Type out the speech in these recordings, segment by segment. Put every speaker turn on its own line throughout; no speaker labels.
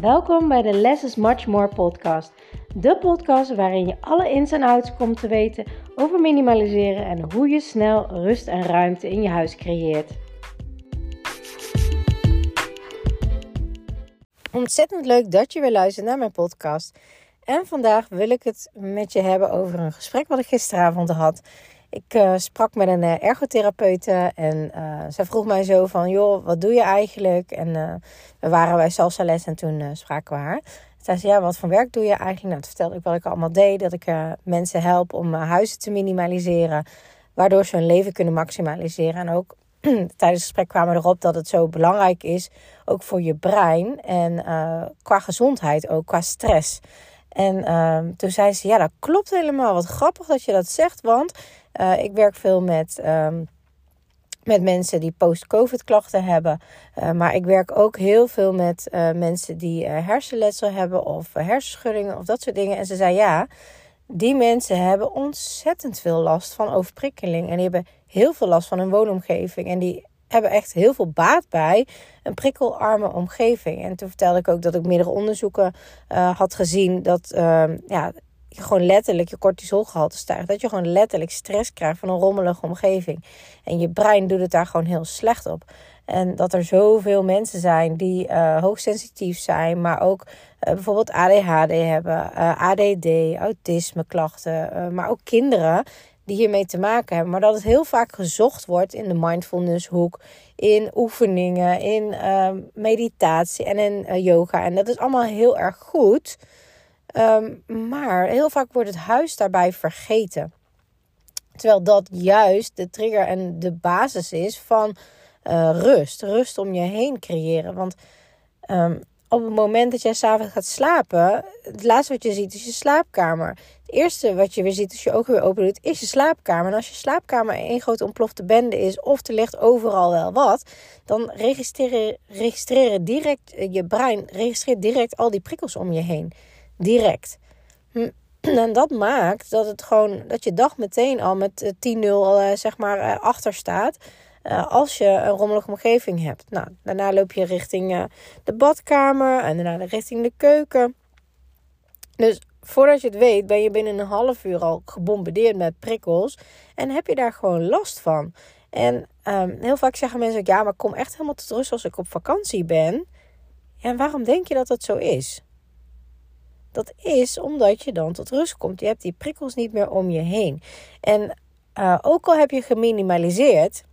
Welkom bij de Less is Much More podcast. De podcast waarin je alle ins en outs komt te weten over minimaliseren en hoe je snel rust en ruimte in je huis creëert. Ontzettend leuk dat je weer luistert naar mijn podcast. En vandaag wil ik het met je hebben over een gesprek wat ik gisteravond had. Ik uh, sprak met een uh, ergotherapeute en uh, zij vroeg mij zo van... joh, wat doe je eigenlijk? En we waren bij salsa les en toen spraken we haar. Zij zei, ja, wat voor werk doe je eigenlijk? Nou, toen vertelde ik wat ik allemaal deed. Dat ik mensen help om huizen te minimaliseren. Waardoor ze hun leven kunnen maximaliseren. En ook tijdens het gesprek kwamen we erop dat het zo belangrijk is. Ook voor je brein en qua gezondheid ook, qua stress. En ehm, toen zei ze, ja, dat klopt helemaal. Wat grappig dat je dat zegt, want uh, ik werk veel met, um, met mensen die post-COVID klachten hebben. Uh, maar ik werk ook heel veel met uh, mensen die hersenletsel hebben of hersenschuddingen of dat soort dingen. En ze zei, ja, die mensen hebben ontzettend veel last van overprikkeling. En die hebben heel veel last van hun woonomgeving. En die hebben echt heel veel baat bij een prikkelarme omgeving. En toen vertelde ik ook dat ik meerdere onderzoeken uh, had gezien dat uh, ja, je gewoon letterlijk je cortisolgehalte stijgt. Dat je gewoon letterlijk stress krijgt van een rommelige omgeving. En je brein doet het daar gewoon heel slecht op. En dat er zoveel mensen zijn die uh, hoogsensitief zijn, maar ook uh, bijvoorbeeld ADHD hebben, ADD, autisme klachten, maar ook kinderen die hiermee te maken hebben. Maar dat het heel vaak gezocht wordt in de mindfulness hoek, in oefeningen, in uh, meditatie en in uh, yoga. En dat is allemaal heel erg goed. Um, maar heel vaak wordt het huis daarbij vergeten. Terwijl dat juist de trigger en de basis is van uh, rust. Rust om je heen creëren. Want um, op het moment dat jij s'avonds gaat slapen, het laatste wat je ziet is je slaapkamer. Het eerste wat je weer ziet als je ogen weer open doet, is je slaapkamer. En als je slaapkamer één grote ontplofte bende is, of er ligt overal wel wat, dan registreren, direct je brein registreert direct al die prikkels om je heen. Direct. Hm. En dat maakt dat het gewoon dat je dag meteen al met 10-0 uh, eh, zeg maar achter staat. Uh, als je een rommelige omgeving hebt. Nou, daarna loop je richting uh, de badkamer en daarna richting de keuken. Dus voordat je het weet, ben je binnen een half uur al gebombardeerd met prikkels. En heb je daar gewoon last van. En um, heel vaak zeggen mensen ook, ja, maar kom echt helemaal tot rust als ik op vakantie ben. En waarom denk je dat dat zo is? Dat is omdat je dan tot rust komt. Je hebt die prikkels niet meer om je heen. En uh, ook al heb je geminimaliseerd,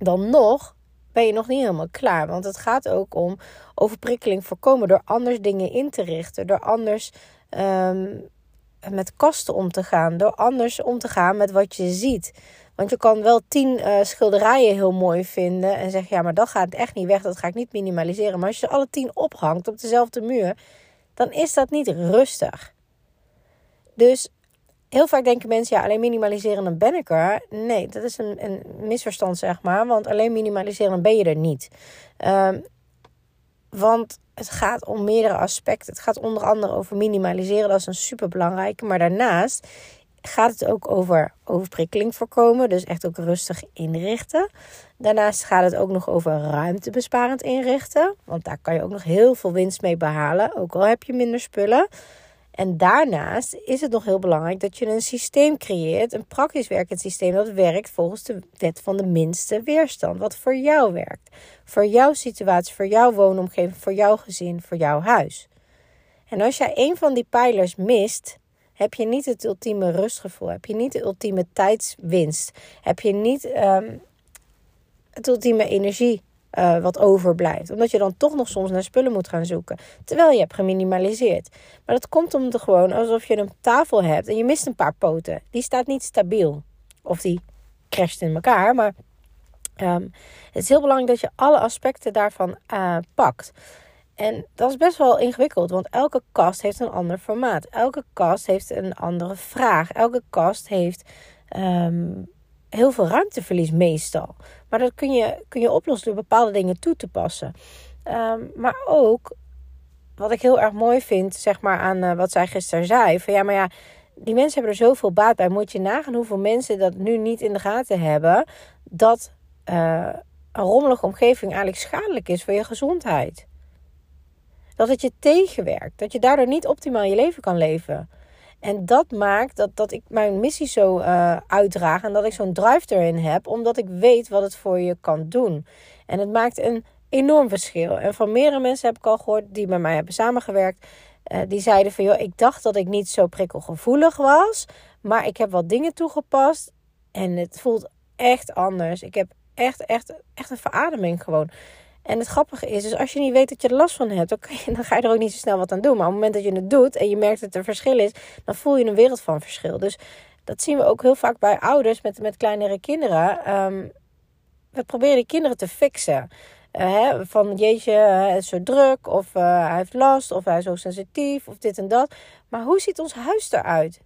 dan nog ben je nog niet helemaal klaar. Want het gaat ook om overprikkeling voorkomen door anders dingen in te richten. Door anders um, met kasten om te gaan. Door anders om te gaan met wat je ziet. Want je kan wel tien uh, schilderijen heel mooi vinden. En zeggen, ja, maar dat gaat echt niet weg. Dat ga ik niet minimaliseren. Maar als je ze alle tien ophangt op dezelfde muur. Dan is dat niet rustig. Dus heel vaak denken mensen, ja, alleen minimaliseren dan ben ik er. Nee, dat is een, een misverstand, zeg maar. Want alleen minimaliseren dan ben je er niet. Um, want het gaat om meerdere aspecten. Het gaat onder andere over minimaliseren, dat is een superbelangrijke. Maar daarnaast gaat het ook over overprikkeling voorkomen. Dus echt ook rustig inrichten. Daarnaast gaat het ook nog over ruimtebesparend inrichten. Want daar kan je ook nog heel veel winst mee behalen. Ook al heb je minder spullen. En daarnaast is het nog heel belangrijk dat je een systeem creëert, een praktisch werkend systeem dat werkt volgens de wet van de minste weerstand. Wat voor jou werkt. Voor jouw situatie, voor jouw woonomgeving, voor jouw gezin, voor jouw huis. En als jij een van die pijlers mist, heb je niet het ultieme rustgevoel, heb je niet de ultieme tijdswinst, heb je niet um, het ultieme energie uh, wat overblijft. Omdat je dan toch nog soms naar spullen moet gaan zoeken. Terwijl je hebt geminimaliseerd. Maar dat komt om de gewoon alsof je een tafel hebt en je mist een paar poten. Die staat niet stabiel. Of die crasht in elkaar. Maar um, het is heel belangrijk dat je alle aspecten daarvan uh, pakt. En dat is best wel ingewikkeld, want elke kast heeft een ander formaat. Elke kast heeft een andere vraag. Elke kast heeft um, heel veel ruimteverlies meestal. Maar dat kun je, kun je oplossen door bepaalde dingen toe te passen. Um, maar ook, wat ik heel erg mooi vind, zeg maar aan uh, wat zij gisteren zei. Van ja, maar ja, die mensen hebben er zoveel baat bij. Moet je nagaan hoeveel mensen dat nu niet in de gaten hebben. Dat uh, een rommelige omgeving eigenlijk schadelijk is voor je gezondheid. Dat het je tegenwerkt. Dat je daardoor niet optimaal je leven kan leven. En dat maakt dat, dat ik mijn missie zo uh, uitdraag en dat ik zo'n drive erin heb, omdat ik weet wat het voor je kan doen. En het maakt een enorm verschil. En van meerdere mensen heb ik al gehoord die met mij hebben samengewerkt, uh, die zeiden van joh, ik dacht dat ik niet zo prikkelgevoelig was, maar ik heb wat dingen toegepast en het voelt echt anders. Ik heb echt, echt, echt een verademing gewoon. En het grappige is, dus als je niet weet dat je er last van hebt, dan, ga je er ook niet zo snel wat aan doen. Maar op het moment dat je het doet en je merkt dat er verschil is, dan voel je een wereld van verschil. Dus dat zien we ook heel vaak bij ouders met, met kleinere kinderen. Um, we proberen die kinderen te fixen. Uh, hè, van jeetje, hij is zo druk, of uh, hij heeft last, of hij is zo sensitief, of dit en dat. Maar hoe ziet ons huis eruit?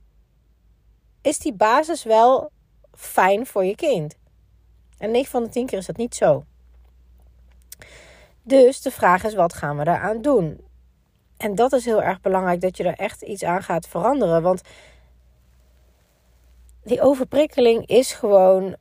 Is die basis wel fijn voor je kind? En 9 van de 10 keer is dat niet zo. Dus de vraag is, wat gaan we daaraan doen? En dat is heel erg belangrijk dat je er echt iets aan gaat veranderen. Want die overprikkeling is gewoon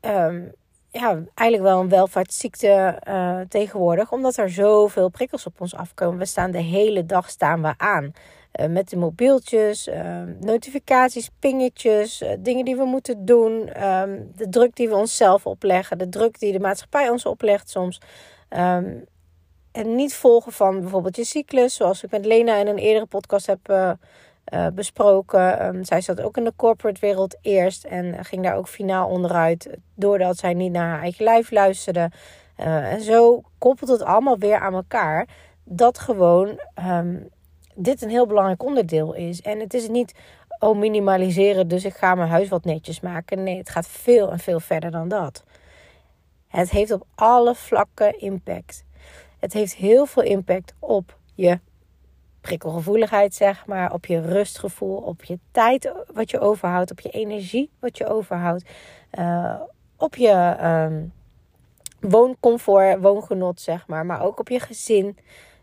um, ja, eigenlijk wel een welvaartsziekte uh, tegenwoordig. Omdat er zoveel prikkels op ons afkomen. We staan de hele dag staan we aan. Uh, met de mobieltjes, uh, notificaties, pingetjes, dingen die we moeten doen. Um, de druk die we onszelf opleggen. De druk die de maatschappij ons oplegt soms. Um, en niet volgen van bijvoorbeeld je cyclus, zoals ik met Lena in een eerdere podcast heb besproken. Um, zij zat ook in de corporate wereld eerst en ging daar ook finaal onderuit, doordat zij niet naar haar eigen lijf luisterde. En zo koppelt het allemaal weer aan elkaar. Dat gewoon dit een heel belangrijk onderdeel is. En het is niet, oh minimaliseren, dus ik ga mijn huis wat netjes maken. Nee, het gaat veel en veel verder dan dat. Het heeft op alle vlakken impact. Het heeft heel veel impact op je prikkelgevoeligheid, zeg maar, op je rustgevoel, op je tijd wat je overhoudt, op je energie wat je overhoudt, uh, op je um, wooncomfort, woongenot, zeg maar, maar ook op je gezin.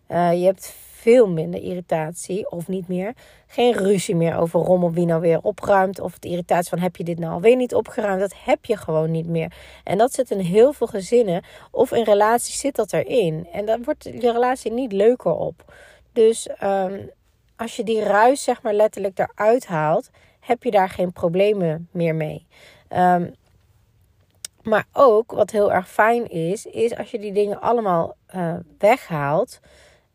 Uh, je hebt veel minder irritatie of niet meer. Geen ruzie meer over rommel wie nou weer opruimt. Of de irritatie van heb je dit nou alweer niet opgeruimd. Dat heb je gewoon niet meer. En dat zit in heel veel gezinnen. Of in relaties zit dat erin. En dan wordt je relatie niet leuker op. Dus um, als je die ruis zeg maar letterlijk eruit haalt. Heb je daar geen problemen meer mee. Um, maar ook wat heel erg fijn is, is als je die dingen allemaal uh, weghaalt.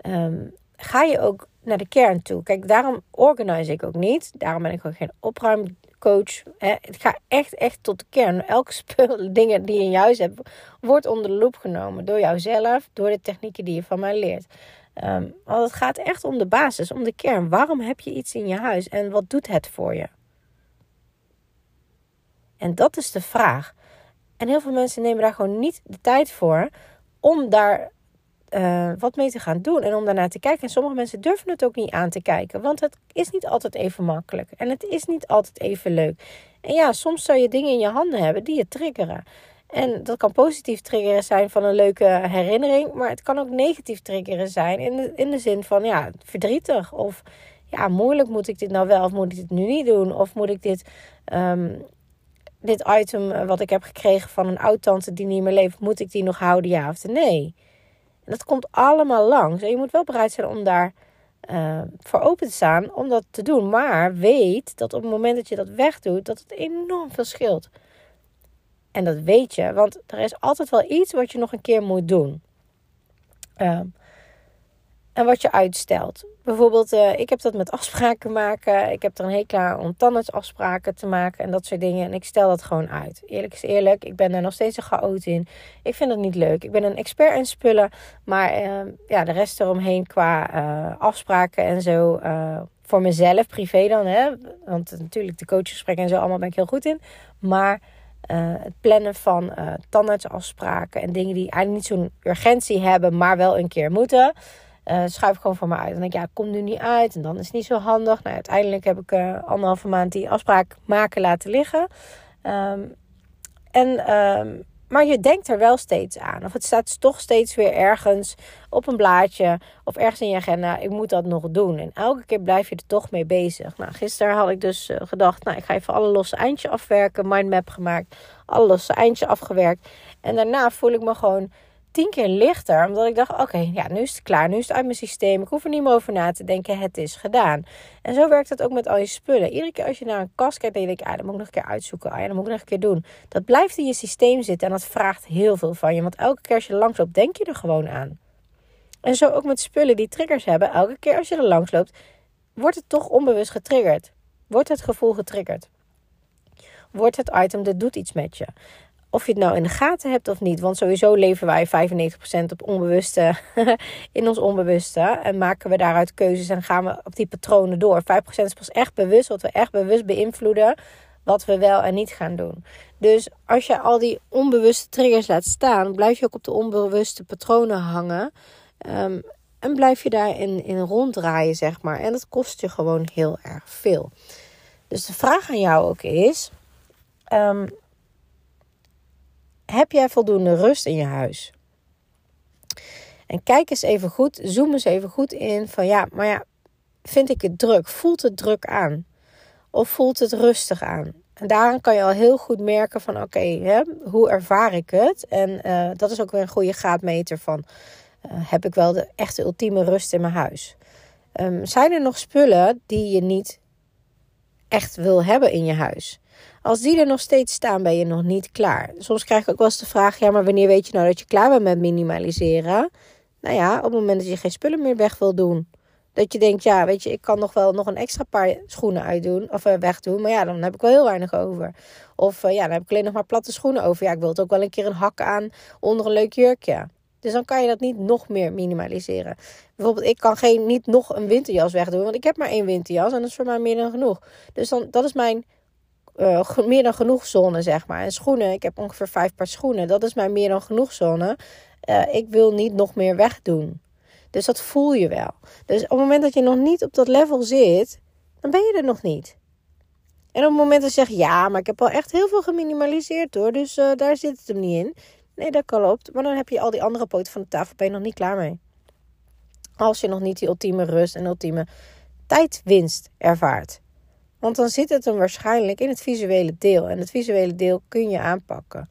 Um, ga je ook naar de kern toe. Kijk, daarom organise ik ook niet. Daarom ben ik ook geen opruimcoach. Het gaat echt, echt tot de kern. Elke spul, dingen die je in je huis hebt, wordt onder de loep genomen. Door jouzelf, door de technieken die je van mij leert. Um, want het gaat echt om de basis, om de kern. Waarom heb je iets in je huis en wat doet het voor je? En dat is de vraag. En heel veel mensen nemen daar gewoon niet de tijd voor om daar uh, wat mee te gaan doen en om daarnaar te kijken. En sommige mensen durven het ook niet aan te kijken, want het is niet altijd even makkelijk en het is niet altijd even leuk. En ja, soms zou je dingen in je handen hebben die je triggeren. En dat kan positief triggeren zijn van een leuke herinnering, maar het kan ook negatief triggeren zijn in de, in de zin van ja, verdrietig of ja, moeilijk moet ik dit nou wel of moet ik dit nu niet doen of moet ik dit um, dit item wat ik heb gekregen van een oud-tante die niet meer leeft, moet ik die nog houden, ja of nee? Dat komt allemaal langs. En je moet wel bereid zijn om daar uh, voor open te staan om dat te doen. Maar weet dat op het moment dat je dat wegdoet, dat het enorm veel scheelt. En dat weet je, want er is altijd wel iets wat je nog een keer moet doen. Uh, en wat je uitstelt. Bijvoorbeeld, uh, ik heb dat met afspraken maken. Ik heb er een hekel aan om tandartsafspraken te maken en dat soort dingen. En ik stel dat gewoon uit. Eerlijk is eerlijk, ik ben daar nog steeds een chaot in. Ik vind dat niet leuk. Ik ben een expert in spullen. Maar uh, ja, de rest eromheen qua uh, afspraken en zo. voor mezelf, privé dan. Hè? Want natuurlijk de coachgesprekken en zo allemaal ben ik heel goed in. Maar... het plannen van tandartsafspraken en dingen die eigenlijk niet zo'n urgentie hebben, maar wel een keer moeten. Uh, schuif gewoon voor me uit. En dan denk ik, ja, komt nu niet uit. En dan is het niet zo handig. Nou, uiteindelijk heb ik uh, anderhalve maand die afspraak maken laten liggen. Um, en, um, maar je denkt er wel steeds aan. Of het staat toch steeds weer ergens op een blaadje. Of ergens in je agenda. Ik moet dat nog doen. En elke keer blijf je er toch mee bezig. Nou, gisteren had ik dus uh, gedacht. Nou, ik ga even alle losse eindjes afwerken. Mindmap gemaakt. Alle losse eindjes afgewerkt. En daarna voel ik me gewoon tien keer lichter. Omdat ik dacht, oké, ja, nu is het klaar. Nu is het uit mijn systeem. Ik hoef er niet meer over na te denken. Het is gedaan. En zo werkt het ook met al je spullen. Iedere keer als je naar een kast kijkt, denk je, ah, dat moet ik nog een keer uitzoeken. Ah, ja, dat moet ik nog een keer doen. Dat blijft in je systeem zitten. En dat vraagt heel veel van je. Want elke keer als je langs loopt, denk je er gewoon aan. En zo ook met spullen die triggers hebben. Elke keer als je er langs loopt, wordt het toch onbewust getriggerd. Wordt het gevoel getriggerd. Wordt het item, dat doet iets met je of je het nou in de gaten hebt of niet. Want sowieso leven wij 95% op onbewuste, in ons onbewuste. En maken we daaruit keuzes en gaan we op die patronen door. 5% is pas echt bewust, wat we echt bewust beïnvloeden. Wat we wel en niet gaan doen. Dus als je al die onbewuste triggers laat staan, blijf je ook op de onbewuste patronen hangen. Ehm, en blijf je daarin in ronddraaien, zeg maar. En dat kost je gewoon heel erg veel. Dus de vraag aan jou ook is: ehm, heb jij voldoende rust in je huis? En kijk eens even goed, zoom eens even goed in van ja, maar ja, vind ik het druk? Voelt het druk aan? Of voelt het rustig aan? En daaraan kan je al heel goed merken van oké, hoe ervaar ik het? En uh, dat is ook weer een goede graadmeter van uh, heb ik wel de echte ultieme rust in mijn huis? Um, zijn er nog spullen die je niet echt wil hebben in je huis? Als die er nog steeds staan, ben je nog niet klaar. Soms krijg ik ook wel eens de vraag: ja, maar wanneer weet je nou dat je klaar bent met minimaliseren? Nou ja, op het moment dat je geen spullen meer weg wil doen. Dat je denkt, ja, weet je, ik kan nog wel nog een extra paar schoenen uitdoen of uh, wegdoen. Maar ja, dan heb ik wel heel weinig over. Of uh, ja, dan heb ik alleen nog maar platte schoenen over. Ja, ik wil het ook wel een keer een hak aan onder een leuk jurkje. Dus dan kan je dat niet nog meer minimaliseren. Bijvoorbeeld, ik kan geen, niet nog een winterjas wegdoen. Want ik heb maar één winterjas en dat is voor mij meer dan genoeg. Dus dan, dat is mijn uh, meer dan genoeg zone, zeg maar. En schoenen, ik heb ongeveer vijf paar schoenen. Dat is mijn meer dan genoeg zone. Uh, ik wil niet nog meer wegdoen. Dus dat voel je wel. Dus op het moment dat je nog niet op dat level zit, dan ben je er nog niet. En op het moment dat je zegt, ja, maar ik heb al echt heel veel geminimaliseerd hoor. Dus uh, daar zit het hem niet in. Nee, dat klopt. Maar dan heb je al die andere poten van de tafel, ben je nog niet klaar mee. Als je nog niet die ultieme rust en ultieme tijdwinst ervaart. Want dan zit het hem waarschijnlijk in het visuele deel. En het visuele deel kun je aanpakken.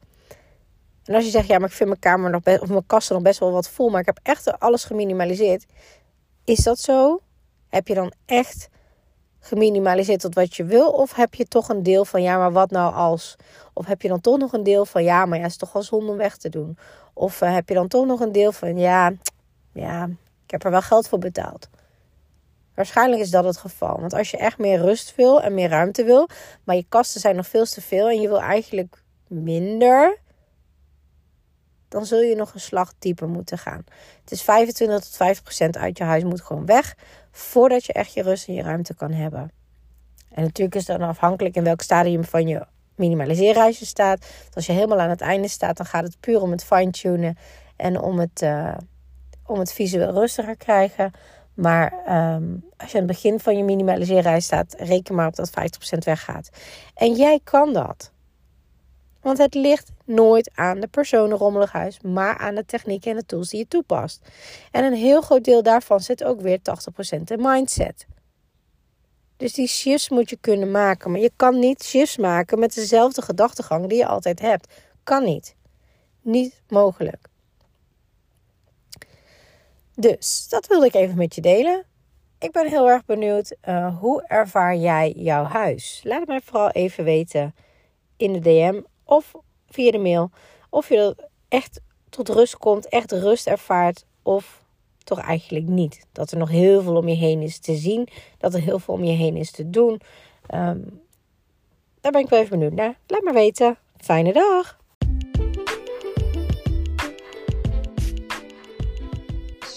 En als je zegt, ja, maar ik vind mijn kamer nog best, of mijn kasten nog best wel wat vol, maar ik heb echt alles geminimaliseerd. Is dat zo? Heb je dan echt geminimaliseerd tot wat je wil? Of heb je toch een deel van, ja, maar wat nou als? Of heb je dan toch nog een deel van, ja, maar ja, is toch wel zonde om weg te doen? Of uh, heb je dan toch nog een deel van, ja, ja, ik heb er wel geld voor betaald. Waarschijnlijk is dat het geval. Want als je echt meer rust wil en meer ruimte wil, maar je kasten zijn nog veel te veel en je wil eigenlijk minder, dan zul je nog een slag dieper moeten gaan. Het is 25 tot 50 procent uit je huis moet gewoon weg voordat je echt je rust en je ruimte kan hebben. En natuurlijk is dan afhankelijk in welk stadium van je minimaliseerreisje staat. Als je helemaal aan het einde staat, dan gaat het puur om het fine-tunen en om het, uh, om het visueel rustiger krijgen. Maar um, als je aan het begin van je minimaliseerreis staat, reken maar op dat 50% weggaat. En jij kan dat. Want het ligt nooit aan de persoon rommelig huis, maar aan de technieken en de tools die je toepast. En een heel groot deel daarvan zit ook weer 80% in mindset. Dus die shifts moet je kunnen maken. Maar je kan niet shifts maken met dezelfde gedachtegang die je altijd hebt. Kan niet. Niet mogelijk. Dus dat wilde ik even met je delen. Ik ben heel erg benieuwd, uh, hoe ervaar jij jouw huis? Laat het mij vooral even weten in de DM of via de mail. Of je echt tot rust komt, echt rust ervaart of toch eigenlijk niet. Dat er nog heel veel om je heen is te zien, dat er heel veel om je heen is te doen. Um, daar ben ik wel even benieuwd naar. Laat me weten. Fijne dag!